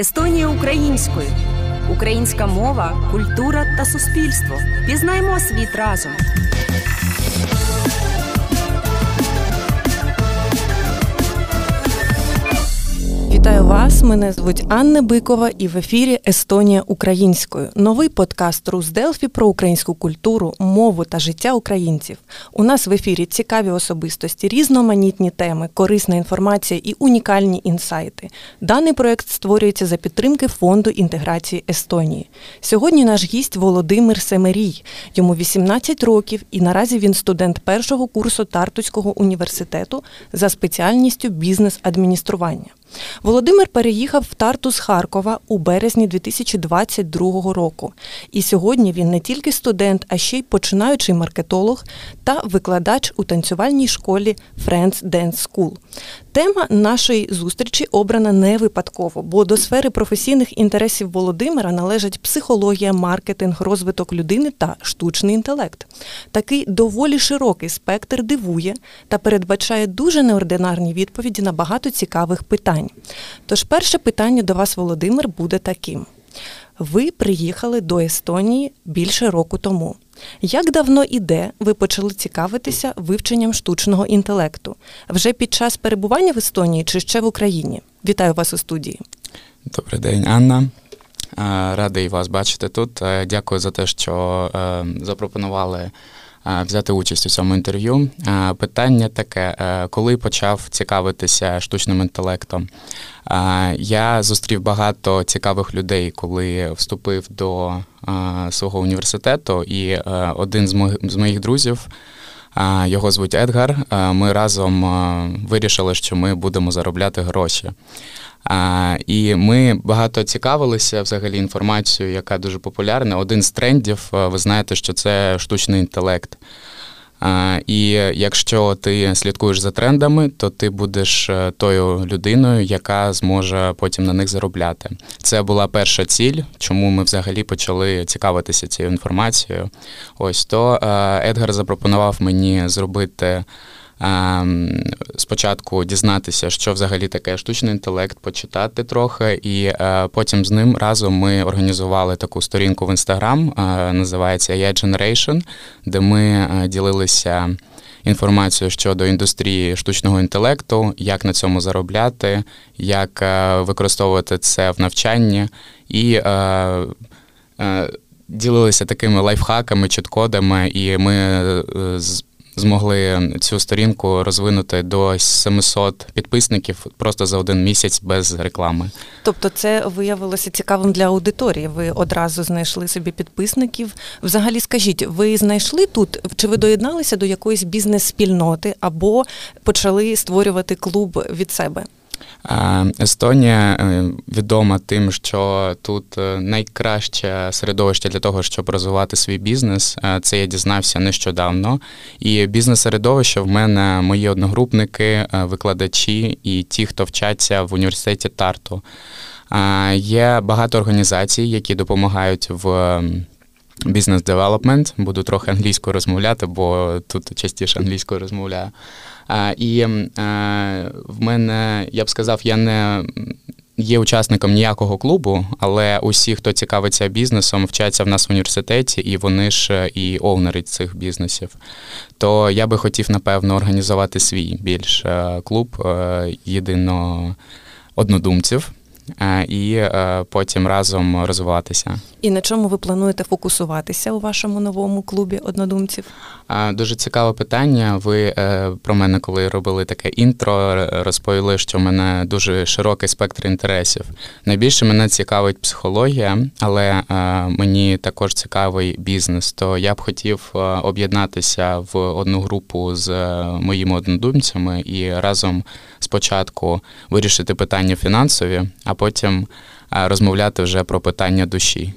Естонія українською. Українська мова, культура та суспільство. Пізнаймо світ разом. Вітаю вас! Мене звуть Анна Бикова і в ефірі Естонія українською. Новий подкаст Рус Делфі про українську культуру, мову та життя українців. У нас в ефірі цікаві особистості, різноманітні теми, корисна інформація і унікальні інсайти. Даний проект створюється за підтримки фонду інтеграції Естонії. Сьогодні наш гість Володимир Семерій. Йому 18 років, і наразі він студент першого курсу Тартуського університету за спеціальністю бізнес-адміністрування. Володимир переїхав в Тарту з Харкова у березні 2022 року. І сьогодні він не тільки студент, а ще й починаючий маркетолог та викладач у танцювальній школі Friends Dance School. Тема нашої зустрічі обрана не випадково, бо до сфери професійних інтересів Володимира належать психологія, маркетинг, розвиток людини та штучний інтелект. Такий доволі широкий спектр дивує та передбачає дуже неординарні відповіді на багато цікавих питань. Тож перше питання до вас, Володимир, буде таким. Ви приїхали до Естонії більше року тому. Як давно і де ви почали цікавитися вивченням штучного інтелекту? Вже під час перебування в Естонії чи ще в Україні? Вітаю вас у студії. Добрий день, Анна. Радий вас бачити тут. Е, дякую за те, що е, запропонували взяти участь у цьому інтерв'ю. Питання таке: коли почав цікавитися штучним інтелектом? Я зустрів багато цікавих людей, коли вступив до свого університету, і один з моїх друзів. Його звуть Едгар. Ми разом вирішили, що ми будемо заробляти гроші. І ми багато цікавилися взагалі інформацією, яка дуже популярна. Один з трендів, ви знаєте, що це штучний інтелект. І якщо ти слідкуєш за трендами, то ти будеш е, тою людиною, яка зможе потім на них заробляти. Це була перша ціль, чому ми взагалі почали цікавитися цією інформацією. Ось то е, Едгар запропонував мені зробити. Ем, спочатку дізнатися, що взагалі таке штучний інтелект, почитати трохи, і е, потім з ним разом ми організували таку сторінку в інстаграм, е, називається AI Generation, де ми е, ділилися. Інформацію щодо індустрії штучного інтелекту, як на цьому заробляти, як використовувати це в навчанні, і е, е, ділилися такими лайфхаками, чіткодами, і ми змогли цю сторінку розвинути до 700 підписників просто за один місяць без реклами. Тобто, це виявилося цікавим для аудиторії. Ви одразу знайшли собі підписників. Взагалі, скажіть, ви знайшли тут, чи ви доєдналися до якоїсь бізнес-спільноти або почали створювати клуб від себе? Естонія е, відома тим, що тут е, найкраще середовище для того, щоб розвивати свій бізнес. Е, це я дізнався нещодавно. І бізнес-середовище в мене мої одногрупники, викладачі і ті, хто вчаться в університеті Тарту. Є багато організацій, які допомагають в. Бізнес-девелопмент, буду трохи англійською розмовляти, бо тут частіше англійською розмовляю. І в мене, я б сказав, я не є учасником ніякого клубу, але усі, хто цікавиться бізнесом, вчаться в нас в університеті, і вони ж е, і овнери цих бізнесів. То я би хотів, напевно, організувати свій більш е, клуб е, єдино однодумців. І е, потім разом розвиватися. І на чому ви плануєте фокусуватися у вашому новому клубі однодумців? Дуже цікаве питання. Ви е, про мене, коли робили таке інтро, розповіли, що в мене дуже широкий спектр інтересів. Найбільше мене цікавить психологія, але мені також цікавий бізнес. То я б хотів об'єднатися в одну групу з моїми однодумцями і разом спочатку вирішити питання фінансові, а потім е, розмовляти вже про питання душі.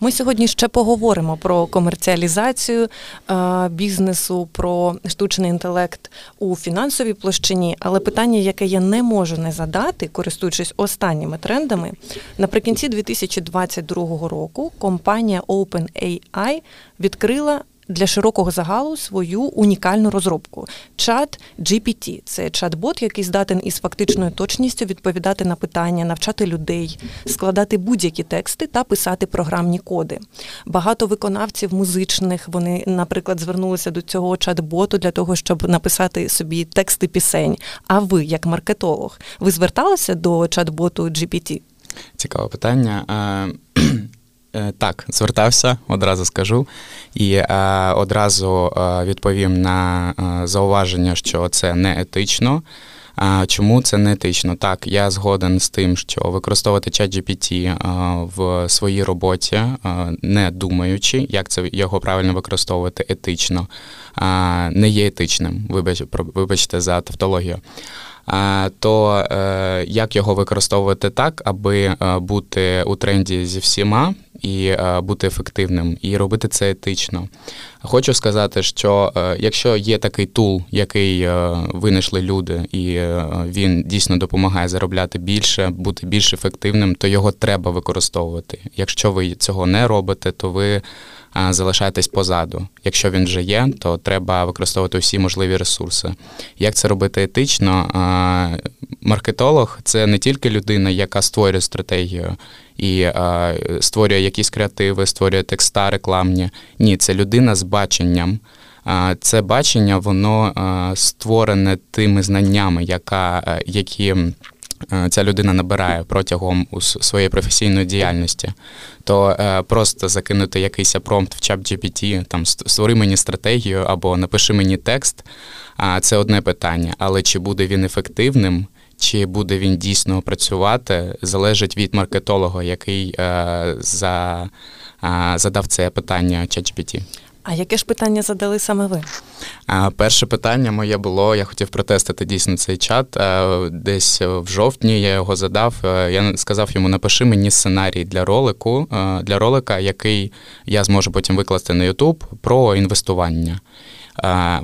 Ми сьогодні ще поговоримо про комерціалізацію е, бізнесу, про штучний інтелект у фінансовій площині. Але питання, яке я не можу не задати, користуючись останніми трендами, наприкінці 2022 року компанія OpenAI відкрила для широкого загалу свою унікальну розробку. Чат GPT – це чат-бот, який здатен із фактичною точністю відповідати на питання, навчати людей, складати будь-які тексти та писати програмні коди. Багато виконавців музичних вони, наприклад, звернулися до цього чат-боту для того, щоб написати собі тексти пісень. А ви, як маркетолог, ви зверталися до чат-боту GPT? Цікаве питання. Е, так, звертався, одразу скажу, і е, одразу е, відповім на е, зауваження, що це не етично. А чому це не етично? Так, я згоден з тим, що використовувати чат GPT е, в своїй роботі, е, не думаючи, як це його правильно використовувати етично, не є етичним. Вибач, вибачте за тавтологію то як його використовувати так, аби бути у тренді зі всіма і е, бути ефективним, і робити це етично. Хочу сказати, що якщо є такий тул, який винайшли люди, і він дійсно допомагає заробляти більше, бути більш ефективним, то його треба використовувати. Якщо ви цього не робите, то ви залишаєтесь позаду. Якщо він вже є, то треба використовувати всі можливі ресурси. Як це робити етично? Маркетолог це не тільки людина, яка створює стратегію і створює якісь креативи, створює текста рекламні. Ні, це людина з баченням. Це бачення, воно створене тими знаннями, яка, які Е, ця людина набирає протягом своєї професійної діяльності, то е, просто закинути якийсь промпт в чат там створи мені стратегію або напиши мені текст, це одне питання. Але чи буде він ефективним? Чи буде він дійсно працювати, залежить від маркетолога, який е, за, задав це питання ChatGPT. А яке ж питання задали саме ви? Перше питання моє було: я хотів протестити дійсно цей чат. Десь в жовтні я його задав. Я сказав йому: напиши мені сценарій для ролику, для ролика, який я зможу потім викласти на YouTube про інвестування.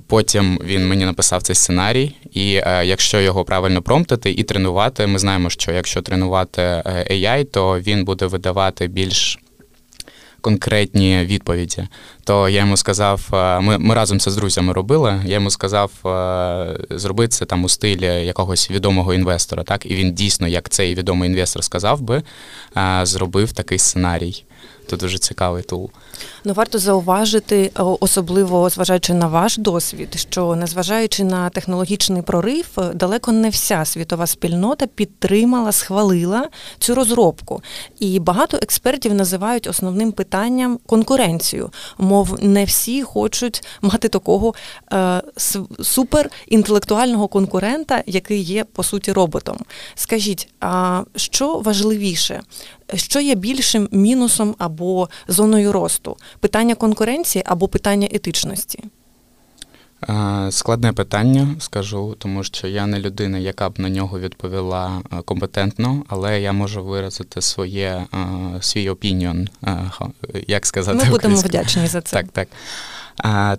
Потім він мені написав цей сценарій, і якщо його правильно промптити і тренувати, ми знаємо, що якщо тренувати е, AI, то він буде видавати більш конкретні відповіді. То я йому сказав, е, ми ми разом це з друзями робили. Я йому сказав е, зробити це там у стилі якогось відомого інвестора. Так, і він дійсно, як цей відомий інвестор сказав би, е, зробив такий сценарій. Це дуже цікавий тул. Ну варто зауважити, особливо зважаючи на ваш досвід, що незважаючи на технологічний прорив, далеко не вся світова спільнота підтримала, схвалила цю розробку. І багато експертів називають основним питанням конкуренцію. Мов не всі хочуть мати такого е, суперінтелектуального конкурента, який є по суті роботом. Скажіть, а що важливіше? Що є більшим мінусом або зоною росту? Питання конкуренції або питання етичності? Складне питання, скажу, тому що я не людина, яка б на нього відповіла компетентно, але я можу виразити своє свій опініон, як сказати. Ми будемо вдячні за це. Так, так.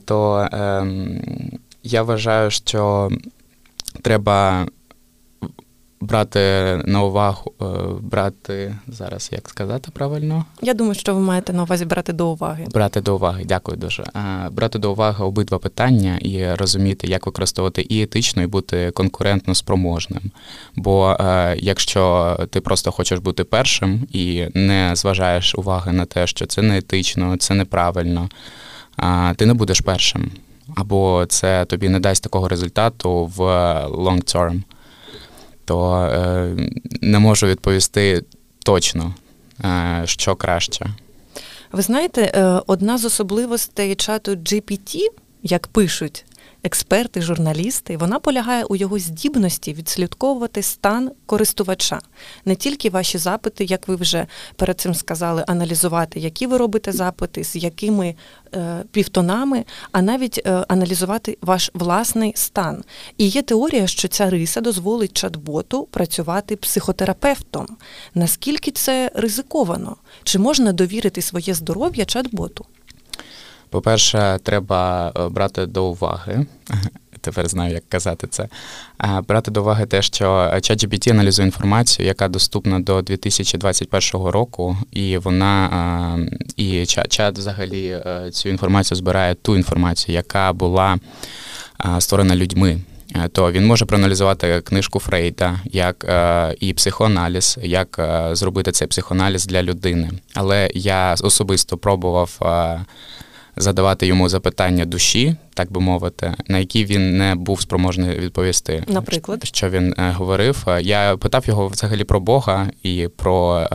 То ем, я вважаю, що треба брати на увагу, е, брати зараз, як сказати правильно? Я думаю, що ви маєте на увазі брати до уваги. Брати до уваги, дякую дуже. Брати до уваги обидва питання і розуміти, як використовувати і етично, і бути конкурентно спроможним. Бо е, якщо ти просто хочеш бути першим і не зважаєш уваги на те, що це не етично, це неправильно, ти не будеш першим. Або це тобі не дасть такого результату в long term то е, не можу відповісти точно, е, що краще. Ви знаєте, е, одна з особливостей чату GPT, як пишуть експерти, журналісти, вона полягає у його здібності відслідковувати стан користувача, не тільки ваші запити, як ви вже перед цим сказали, аналізувати, які ви робите запити, з якими е, півтонами, а навіть е, аналізувати ваш власний стан. І є теорія, що ця риса дозволить чат-боту працювати психотерапевтом. Наскільки це ризиковано? Чи можна довірити своє здоров'я чат-боту? По-перше, треба е, брати до уваги тепер знаю, як казати це. Брати до уваги те, що ChatGPT аналізує інформацію, яка доступна до 2021 року, і вона і чат взагалі цю інформацію збирає ту інформацію, яка була створена людьми. Е, то він може проаналізувати книжку Фрейда, як е, і психоаналіз, як е, зробити цей психоаналіз для людини. Але я особисто пробував задавати йому запитання душі, так би мовити, на які він не був спроможний відповісти. Наприклад, що він говорив. Я питав його взагалі про Бога і про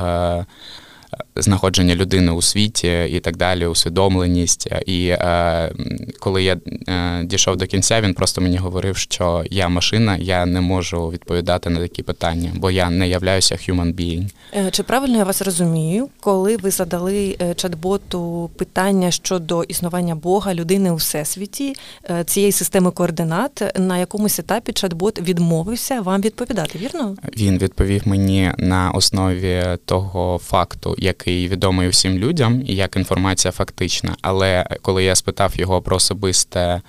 знаходження людини у світі і так далі, усвідомленість. І е, коли я е, дійшов до кінця, він просто мені говорив, що я машина, я не можу відповідати на такі питання, бо я не являюся human being. Е, чи правильно я вас розумію, коли ви задали е, чат-боту питання щодо існування Бога, людини у всесвіті, е, цієї системи координат, на якомусь етапі чат-бот відмовився вам відповідати? Вірно? Він відповів мені на основі того факту, який відомий усім людям, і як інформація фактична. Але коли я спитав його про особисте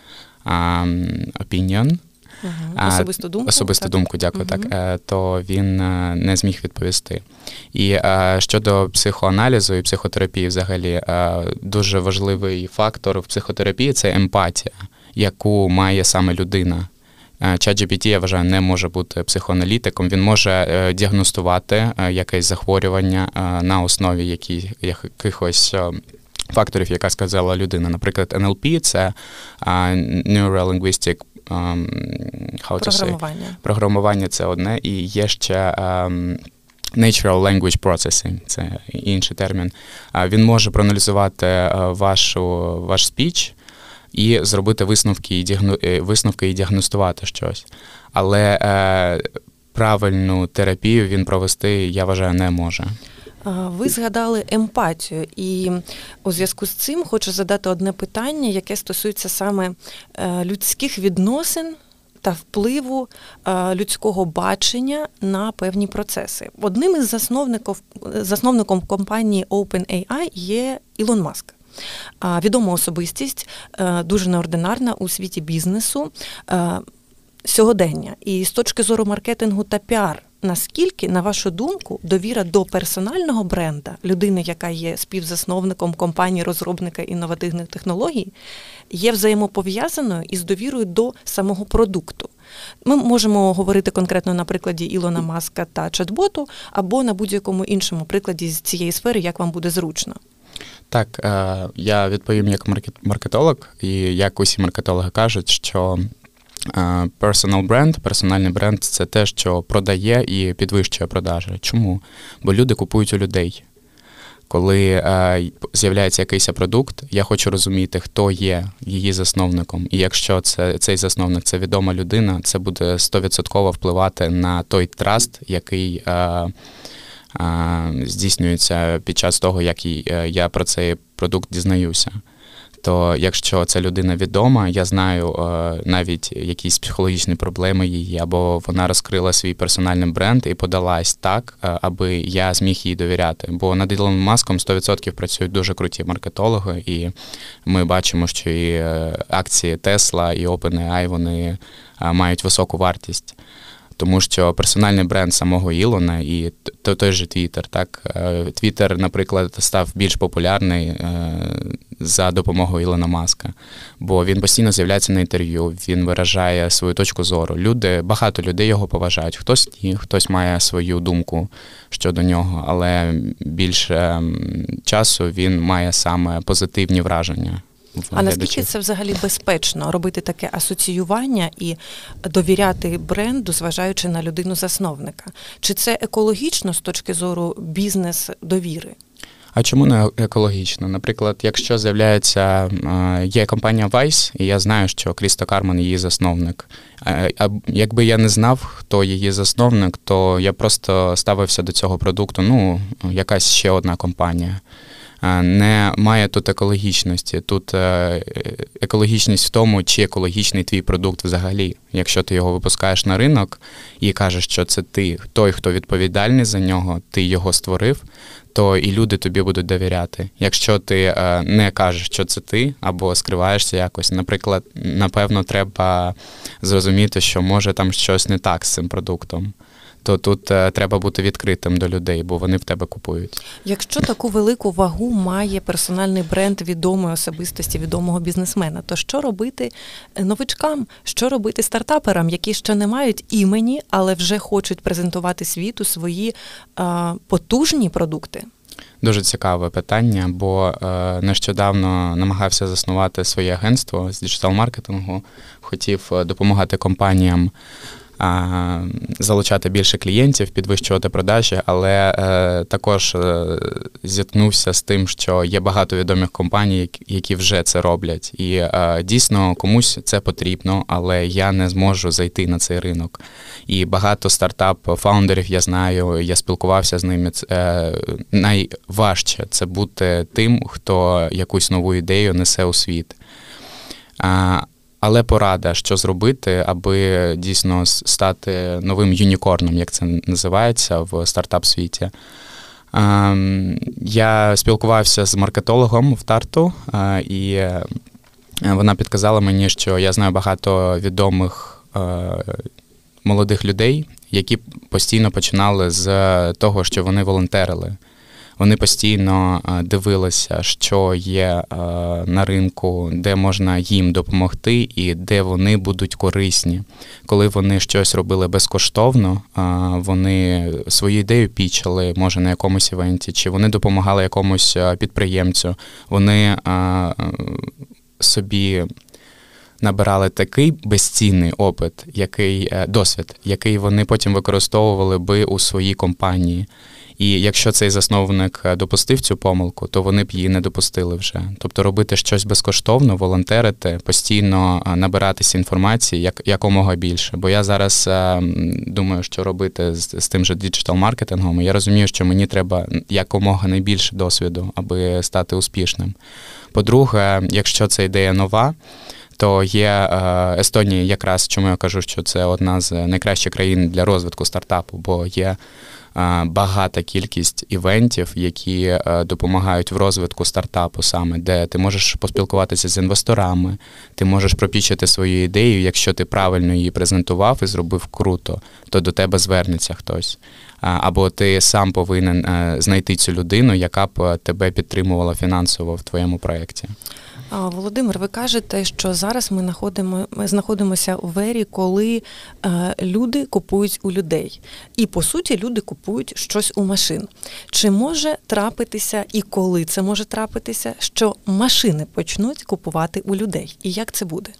опініон, Угу. Особисту думку. Особисту так? думку, дякую, угу. так. Е, то він е, не зміг відповісти. І е, щодо психоаналізу і психотерапії, взагалі, дуже важливий фактор в психотерапії це емпатія, яку має саме людина. ChatGPT, я вважаю, не може бути психоаналітиком. Він може е, діагностувати е, якесь захворювання е, на основі якихось. Факторів, яка сказала людина. Наприклад, NLP – це Neurolinguistic um, програмування. Say? Програмування це одне, і є ще um, Natural Language Processing, це інший термін. Він може проаналізувати вашу, ваш спіч і зробити висновки і діагно... Е, висновки і діагностувати щось. Але е, правильну терапію він провести, я вважаю, не може. Ви згадали емпатію, і у зв'язку з цим хочу задати одне питання, яке стосується саме е, людських відносин та впливу е, людського бачення на певні процеси. Одним із засновників засновником компанії OpenAI є Ілон Маск. Відома особистість, е, дуже неординарна у світі бізнесу е, сьогодення. І з точки зору маркетингу та піар. Наскільки, на вашу думку, довіра до персонального бренда, людини, яка є співзасновником компанії розробника інновативних технологій, є взаємопов'язаною із довірою до самого продукту? Ми можемо говорити конкретно на прикладі Ілона Маска та чат-боту, або на будь-якому іншому прикладі з цієї сфери, як вам буде зручно. Так, е, я відповім як маркетолог, і як усі маркетологи кажуть, що е, personal бренд, персональний бренд це те, що продає і підвищує продажі. Чому? Бо люди купують у людей. Коли е, з'являється якийсь продукт, я хочу розуміти, хто є її засновником. І якщо це цей засновник це відома людина, це буде 100% впливати на той траст, який здійснюється під час того, як е, я про цей продукт дізнаюся. То якщо ця людина відома, я знаю е, навіть якісь психологічні проблеми її, або вона розкрила свій персональний бренд і подалась так, е, аби я зміг їй довіряти. Бо над Ілоном Маском 100% працюють дуже круті маркетологи, і ми бачимо, що і акції Tesla, і OpenAI, вони мають високу вартість тому що персональний бренд самого Ілона і той же Твіттер, так е, Твіттер, наприклад, став більш популярний е, за допомогою Ілона Маска, бо він постійно з'являється на інтерв'ю, він виражає свою точку зору. Люди, багато людей його поважають. Хтось ні, хтось має свою думку щодо нього, але більше часу він має саме позитивні враження. А наскільки це взагалі безпечно робити таке асоціювання і довіряти бренду, зважаючи на людину засновника? Чи це екологічно з точки зору бізнес-довіри? А чому не екологічно? Наприклад, якщо з'являється є компанія Vice, і я знаю, що Крісто Карман її засновник. А якби я не знав, хто її засновник, то я просто ставився до цього продукту. Ну, якась ще одна компанія. Не має тут екологічності. Тут екологічність в тому, чи екологічний твій продукт взагалі. Якщо ти його випускаєш на ринок і кажеш, що це ти, той, хто відповідальний за нього, ти його створив, то і люди тобі будуть довіряти. Якщо ти е, не кажеш, що це ти, або скриваєшся якось, наприклад, напевно, треба зрозуміти, що може там щось не так з цим продуктом. То тут е, треба бути відкритим до людей, бо вони в тебе купують. Якщо таку велику вагу має персональний бренд відомої особистості, відомого бізнесмена, то що робити новичкам? Що робити стартаперам, які ще не мають імені, але вже хочуть презентувати світу свої е, потужні продукти? Дуже цікаве питання, бо е, нещодавно намагався заснувати своє агентство з діджитал-маркетингу, хотів е, допомагати компаніям залучати більше клієнтів, підвищувати продажі, але е, також е, зіткнувся з тим, що є багато відомих компаній, які вже це роблять. І е, дійсно комусь це потрібно, але я не зможу зайти на цей ринок. І багато стартап-фаундерів я знаю, я спілкувався з ними. Найважче це бути тим, хто якусь нову ідею несе у світ. Але порада, що зробити, аби дійсно стати новим юнікорном, як це називається в стартап-світі. Ем, я спілкувався з маркетологом в Тарту, е, і вона підказала мені, що я знаю багато відомих е, молодих людей, які постійно починали з того, що вони волонтерили. Вони постійно е, дивилися, що є е, на ринку, де можна їм допомогти, і де вони будуть корисні. Коли вони щось робили безкоштовно, е, вони свою ідею пічали, може на якомусь івенті, чи вони допомагали якомусь підприємцю. Вони собі. Набирали такий безцінний опит, який досвід, який вони потім використовували би у своїй компанії. І якщо цей засновник е, допустив цю помилку, то вони б її не допустили вже. Тобто робити щось безкоштовно, волонтерити, постійно е, набиратися інформації як якомога більше. Бо я зараз е, думаю, що робити з, з тим же діджитал-маркетингом. Я розумію, що мені треба якомога найбільше досвіду, аби стати успішним. По-друге, якщо це ідея нова. То є Естонія, якраз чому я кажу, що це одна з найкращих країн для розвитку стартапу, бо є багата кількість івентів, які е, допомагають в розвитку стартапу, саме де ти можеш поспілкуватися з інвесторами, ти можеш пропічити свою ідею. Якщо ти правильно її презентував і зробив круто, то до тебе звернеться хтось. Або ти сам повинен е, знайти цю людину, яка б е, тебе підтримувала фінансово в твоєму проєкті. Володимир, ви кажете, що зараз ми знаходимо, ми знаходимося у вері, коли е, люди купують у людей. І по суті, люди купують щось у машин. Чи може трапитися і коли це може трапитися, що машини почнуть купувати у людей? І як це буде?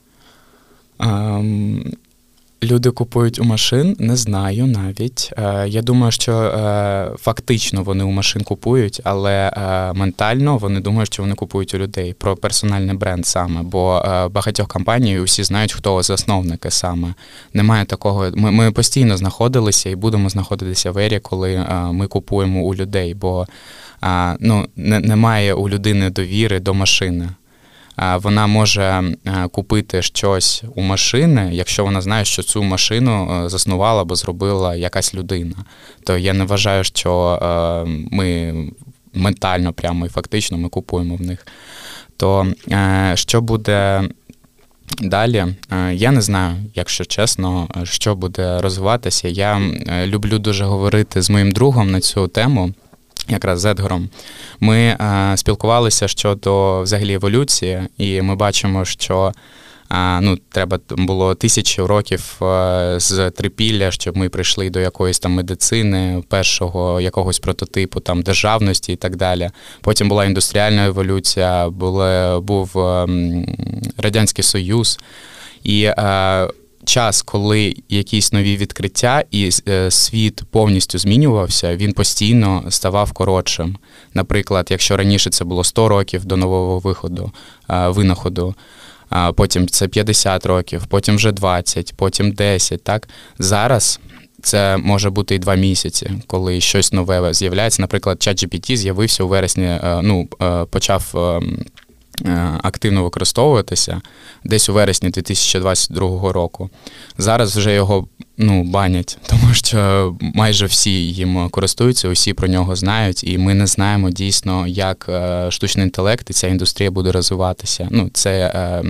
Um, Люди купують у машин, не знаю навіть. Е, я думаю, що е, фактично вони у машин купують, але е, ментально вони думають, що вони купують у людей про персональний бренд саме. Бо багатьох компаній усі знають, хто засновники саме. Немає такого. Ми ми постійно знаходилися і будемо знаходитися в ері, коли ми купуємо у людей, бо ну, не, немає у людини довіри до машини вона може е, купити щось у машини, якщо вона знає, що цю машину е, заснувала або зробила якась людина. То я не вважаю, що е, ми ментально прямо і фактично ми купуємо в них. То що буде далі? Я не знаю, якщо чесно, що буде розвиватися. Я люблю дуже говорити з моїм другом на цю тему якраз з Едгаром, ми е, спілкувалися щодо взагалі еволюції, і ми бачимо, що е, ну, треба було тисячі років е, з трипілля, щоб ми прийшли до якоїсь там медицини, першого якогось прототипу там державності і так далі. Потім була індустріальна еволюція, були, був е, Радянський Союз. І е, час, коли якісь нові відкриття і е, світ повністю змінювався, він постійно ставав коротшим. Наприклад, якщо раніше це було 100 років до нового виходу е, винаходу. Потім це 50 років, потім вже 20, потім 10. Так зараз це може бути і два місяці, коли щось нове з'являється. Наприклад, ChatGPT з'явився у вересні, ну почав ем, Е, активно використовуватися десь у вересні 2022 року. Зараз вже його ну, банять, тому що майже всі їм користуються, усі про нього знають, і ми не знаємо дійсно, як е, штучний інтелект і ця індустрія буде розвиватися. Ну, це е,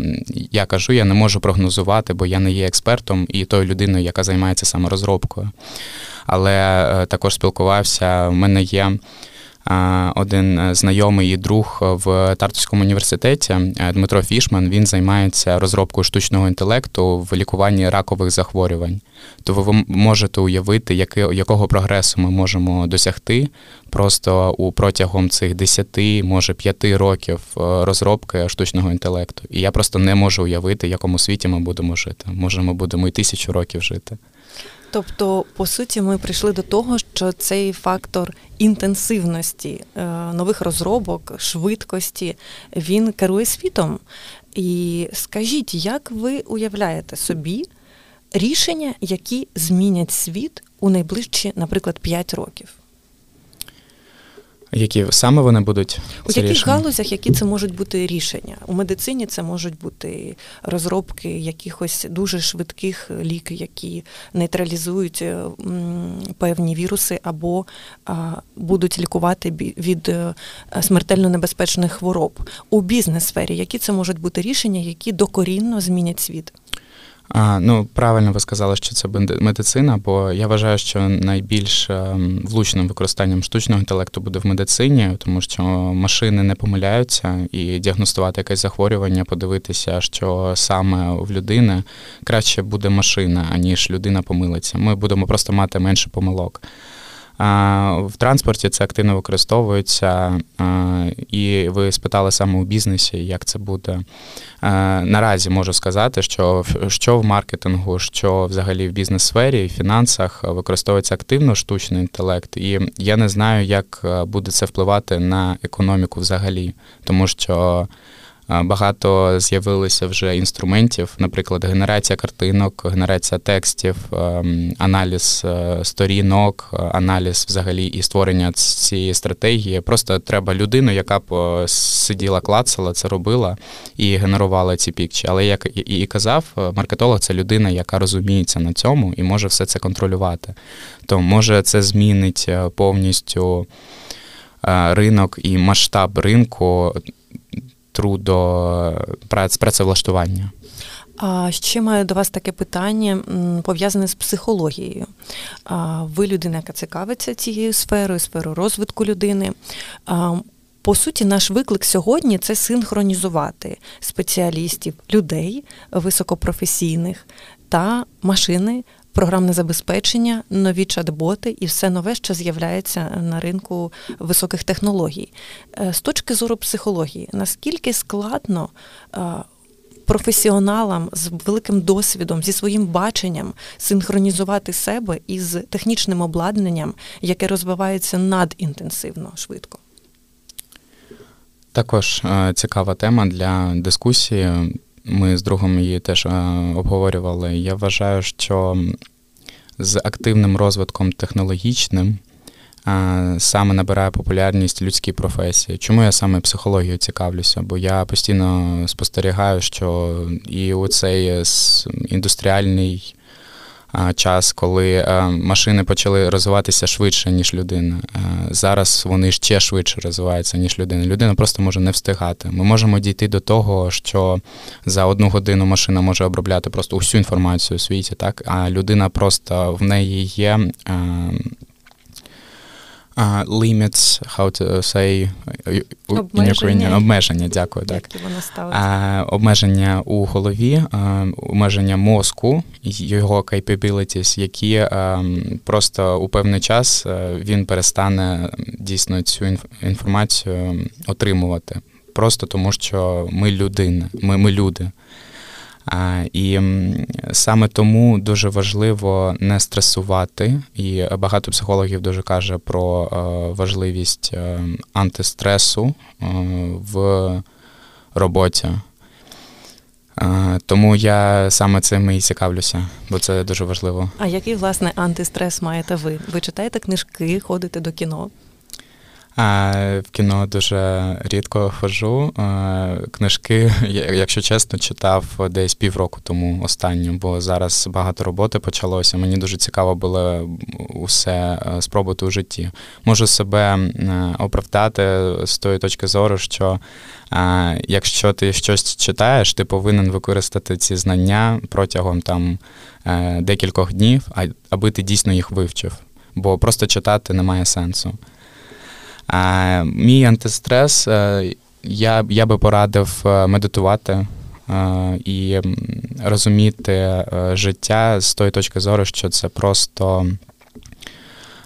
я кажу, я не можу прогнозувати, бо я не є експертом і тою людиною, яка займається саме розробкою. Але також спілкувався. У мене є один е, знайомий і друг в Тартуському університеті е, Дмитро Фішман. Він займається розробкою штучного інтелекту в лікуванні ракових захворювань. То ви можете уявити, якого прогресу ми можемо досягти просто у протягом цих 10, може 5 років е, розробки штучного інтелекту. І я просто не можу уявити, в якому світі ми будемо жити. Може, ми будемо і тисячу років жити. Тобто, по суті, ми прийшли до того, що цей фактор інтенсивності е, нових розробок, швидкості, він керує світом. І скажіть, як ви уявляєте собі рішення, які змінять світ у найближчі, наприклад, 5 років? Які саме вони будуть у яких рішення? галузях, які це можуть бути рішення? У медицині це можуть бути розробки якихось дуже швидких ліків, які нейтралізують е, певні віруси або будуть лікувати від е, смертельно небезпечних хвороб у бізнес сфері. Які це можуть бути рішення, які докорінно змінять світ? А, Ну, правильно ви сказали, що це медицина, бо я вважаю, що найбільш ем, влучним використанням штучного інтелекту буде в медицині, тому що машини не помиляються, і діагностувати якесь захворювання, подивитися, що саме в людини краще буде машина, аніж людина помилиться. Ми будемо просто мати менше помилок. В транспорті це активно використовується, і ви спитали саме у бізнесі, як це буде. Наразі можу сказати, що що в маркетингу, що взагалі в бізнес-сфері, в фінансах використовується активно штучний інтелект, і я не знаю, як буде це впливати на економіку взагалі, тому що. Багато з'явилося вже інструментів, наприклад, генерація картинок, генерація текстів, ем, аналіз е, сторінок, аналіз взагалі і створення цієї стратегії. Просто треба людину, яка б е, сиділа, клацала, це робила і генерувала ці пікчі. Але як і казав, е, маркетолог це людина, яка розуміється на цьому і може все це контролювати. То може це змінить повністю ринок і масштаб ринку трудо працевлаштування. А ще маю до вас таке питання пов'язане з психологією. Ви людина, яка цікавиться цією сферою, сферою розвитку людини. По суті, наш виклик сьогодні це синхронізувати спеціалістів, людей високопрофесійних та машини програмне забезпечення, нові чат-боти і все нове, що з'являється на ринку високих технологій. Е, з точки зору психології, наскільки складно е, професіоналам з великим досвідом, зі своїм баченням синхронізувати себе із технічним обладнанням, яке розвивається надінтенсивно швидко? Також е, цікава тема для дискусії. Ми з другом її теж е, обговорювали. Я вважаю, що з активним розвитком технологічним е, саме набирає популярність людські професії. Чому я саме психологією цікавлюся? Бо я постійно спостерігаю, що і у цей індустріальний час, коли е, машини почали розвиватися швидше, ніж людина. Е, зараз вони ще швидше розвиваються, ніж людина. Людина просто може не встигати. Ми можемо дійти до того, що за одну годину машина може обробляти просто усю інформацію у світі, так а людина просто в неї є е, Uh, limits, how to say обмеження. in Ukrainian, обмеження, дякую. так. Uh, обмеження у голові, uh, обмеження мозку, його capabilities, які um, просто у певний час він перестане дійсно цю інформацію отримувати. Просто тому, що ми людини, ми, ми люди. І саме тому дуже важливо не стресувати. І багато психологів дуже каже про е, важливість е, антистресу е, в роботі. Тому я саме цим і цікавлюся, бо це дуже важливо. А який власне антистрес маєте ви? Ви читаєте книжки, ходите до кіно? В кіно дуже рідко ходжу. Книжки, якщо чесно, читав десь півроку тому останню, бо зараз багато роботи почалося. Мені дуже цікаво було усе е, спробувати у житті. Можу себе оправдати з тої точки зору, що якщо ти щось читаєш, ти повинен використати ці знання протягом там е, декількох днів, аби ти дійсно їх вивчив. Бо просто читати немає сенсу. А, Мій антистрес, е, я я би порадив е, медитувати е, і розуміти життя з тої точки зору, що це просто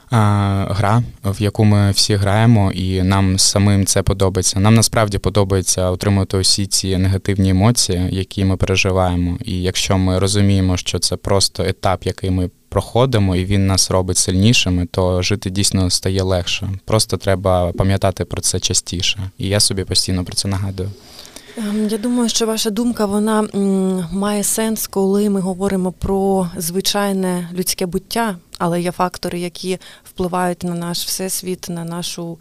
гра, в яку ми всі граємо, і нам самим це подобається. Нам насправді подобається отримувати усі ці негативні емоції, які ми переживаємо. І якщо ми розуміємо, що це просто етап, який ми проходимо, і він нас робить сильнішими, то жити дійсно стає легше. Просто треба пам'ятати про це частіше. І я собі постійно про це нагадую. Ем, я думаю, що ваша думка вона має сенс, коли ми говоримо про звичайне людське буття, але є фактори, які впливають на наш всесвіт, на нашу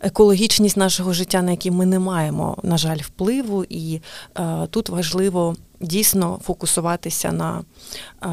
екологічність нашого життя, на які ми не маємо, на жаль, впливу. І е, тут важливо дійсно фокусуватися на е,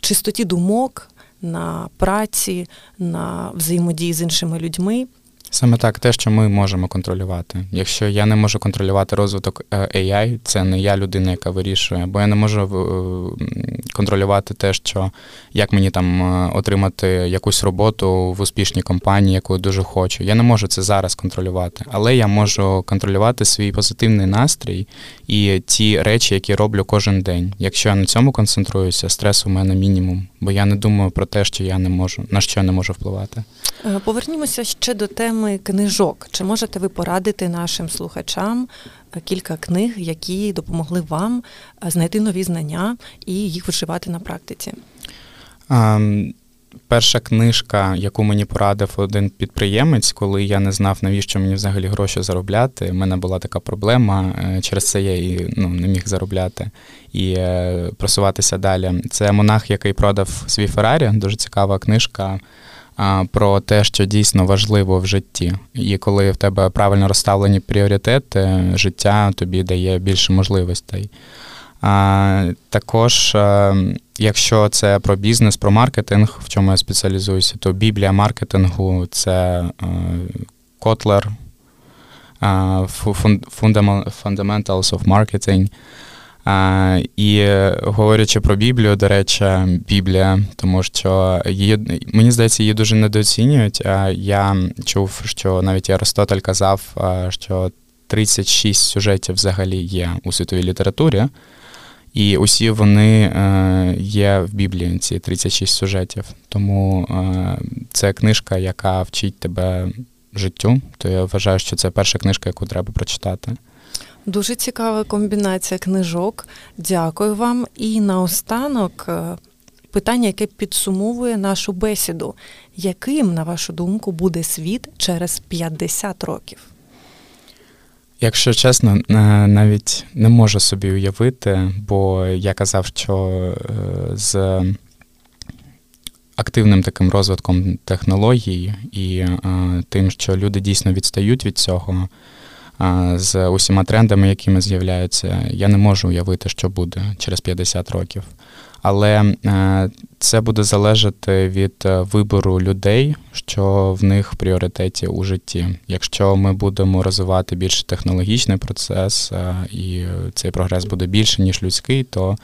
чистоті думок, на праці, на взаємодії з іншими людьми. Саме так, те, що ми можемо контролювати. Якщо я не можу контролювати розвиток е, AI, це не я людина, яка вирішує, бо я не можу е, контролювати те, що як мені там е, отримати якусь роботу в успішній компанії, яку я дуже хочу. Я не можу це зараз контролювати, але я можу контролювати свій позитивний настрій і ті речі, які роблю кожен день. Якщо я на цьому концентруюся, стрес у мене мінімум, бо я не думаю про те, що я не можу, на що я не можу впливати. Повернімося ще до теми теми книжок. Чи можете ви порадити нашим слухачам е, кілька книг, які допомогли вам е, знайти нові знання і їх вживати на практиці? Um... Перша книжка, яку мені порадив один підприємець, коли я не знав, навіщо мені взагалі гроші заробляти. У мене була така проблема, е, через це я і ну, не міг заробляти і просуватися далі. Це монах, який продав свій Феррарі. Дуже цікава книжка про те, що дійсно важливо в житті. І коли в тебе правильно розставлені пріоритети, життя тобі дає більше можливостей. А, Також, якщо це про бізнес, про маркетинг, в чому я спеціалізуюся, то біблія маркетингу це Котлер, Fundamentals of Marketing. А, І говорячи про Біблію, до речі, Біблія, тому що її мені здається, її дуже недооцінюють. А я чув, що навіть Аристотель казав, що 36 сюжетів взагалі є у світовій літературі, і усі вони е, є в Біблії, ці 36 сюжетів. Тому е, це книжка, яка вчить тебе життю. То я вважаю, що це перша книжка, яку треба прочитати. Дуже цікава комбінація книжок. Дякую вам. І наостанок е, питання, яке підсумовує нашу бесіду. Яким, на вашу думку, буде світ через 50 років? Якщо чесно, е, навіть не можу собі уявити, бо я казав, що е, з активним таким розвитком технологій і тим, що люди дійсно відстають від цього з усіма трендами, якими з'являються, я не можу уявити, що буде через 50 років. Але е, це буде залежати від е, вибору людей, що в них в пріоритеті у житті. Якщо ми будемо розвивати більш технологічний процес, е, і цей прогрес буде більше, ніж людський, то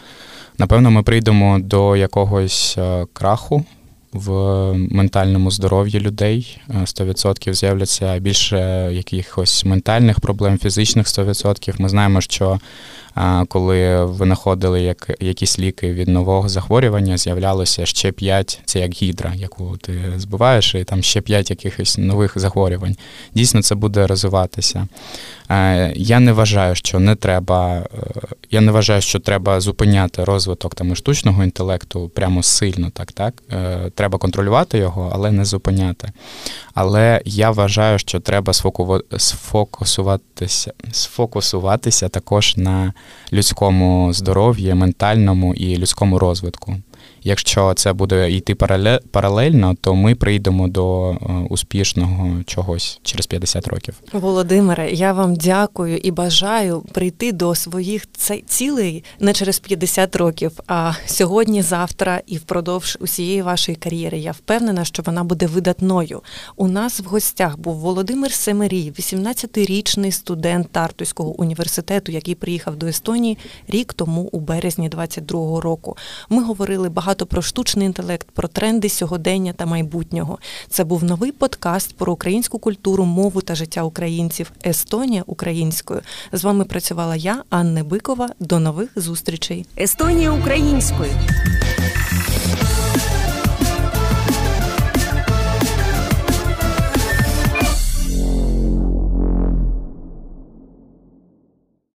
напевно ми прийдемо до якогось краху в ментальному здоров'ї людей 100% е, з'являться більше якихось ментальних проблем, фізичних 100%. Ми знаємо, що коли винаходили як, якісь ліки від нового захворювання, з'являлося ще 5, це як гідра, яку ти збиваєш, і там ще 5 якихось нових захворювань. Дійсно, це буде розвиватися. Е, я не вважаю, що не треба, е, я не вважаю, що треба зупиняти розвиток там штучного інтелекту прямо сильно, так, так. Е, треба контролювати його, але не зупиняти. Але я вважаю, що треба сфокусуватися, сфокусуватися також на людському здоров'ї, ментальному і людському розвитку. Якщо це буде йти паралельно, то ми прийдемо до е, успішного чогось через 50 років. Володимире, я вам дякую і бажаю прийти до своїх цілей не через 50 років, а сьогодні, завтра і впродовж усієї вашої кар'єри. Я впевнена, що вона буде видатною. У нас в гостях був Володимир Семерій, 18-річний студент Тартуського університету, який приїхав до Естонії рік тому у березні 22-го року. Ми говорили багато про штучний інтелект, про тренди сьогодення та майбутнього. Це був новий подкаст про українську культуру, мову та життя українців Естонія українською. З вами працювала я, Анна Бикова. До нових зустрічей. Естонія українською.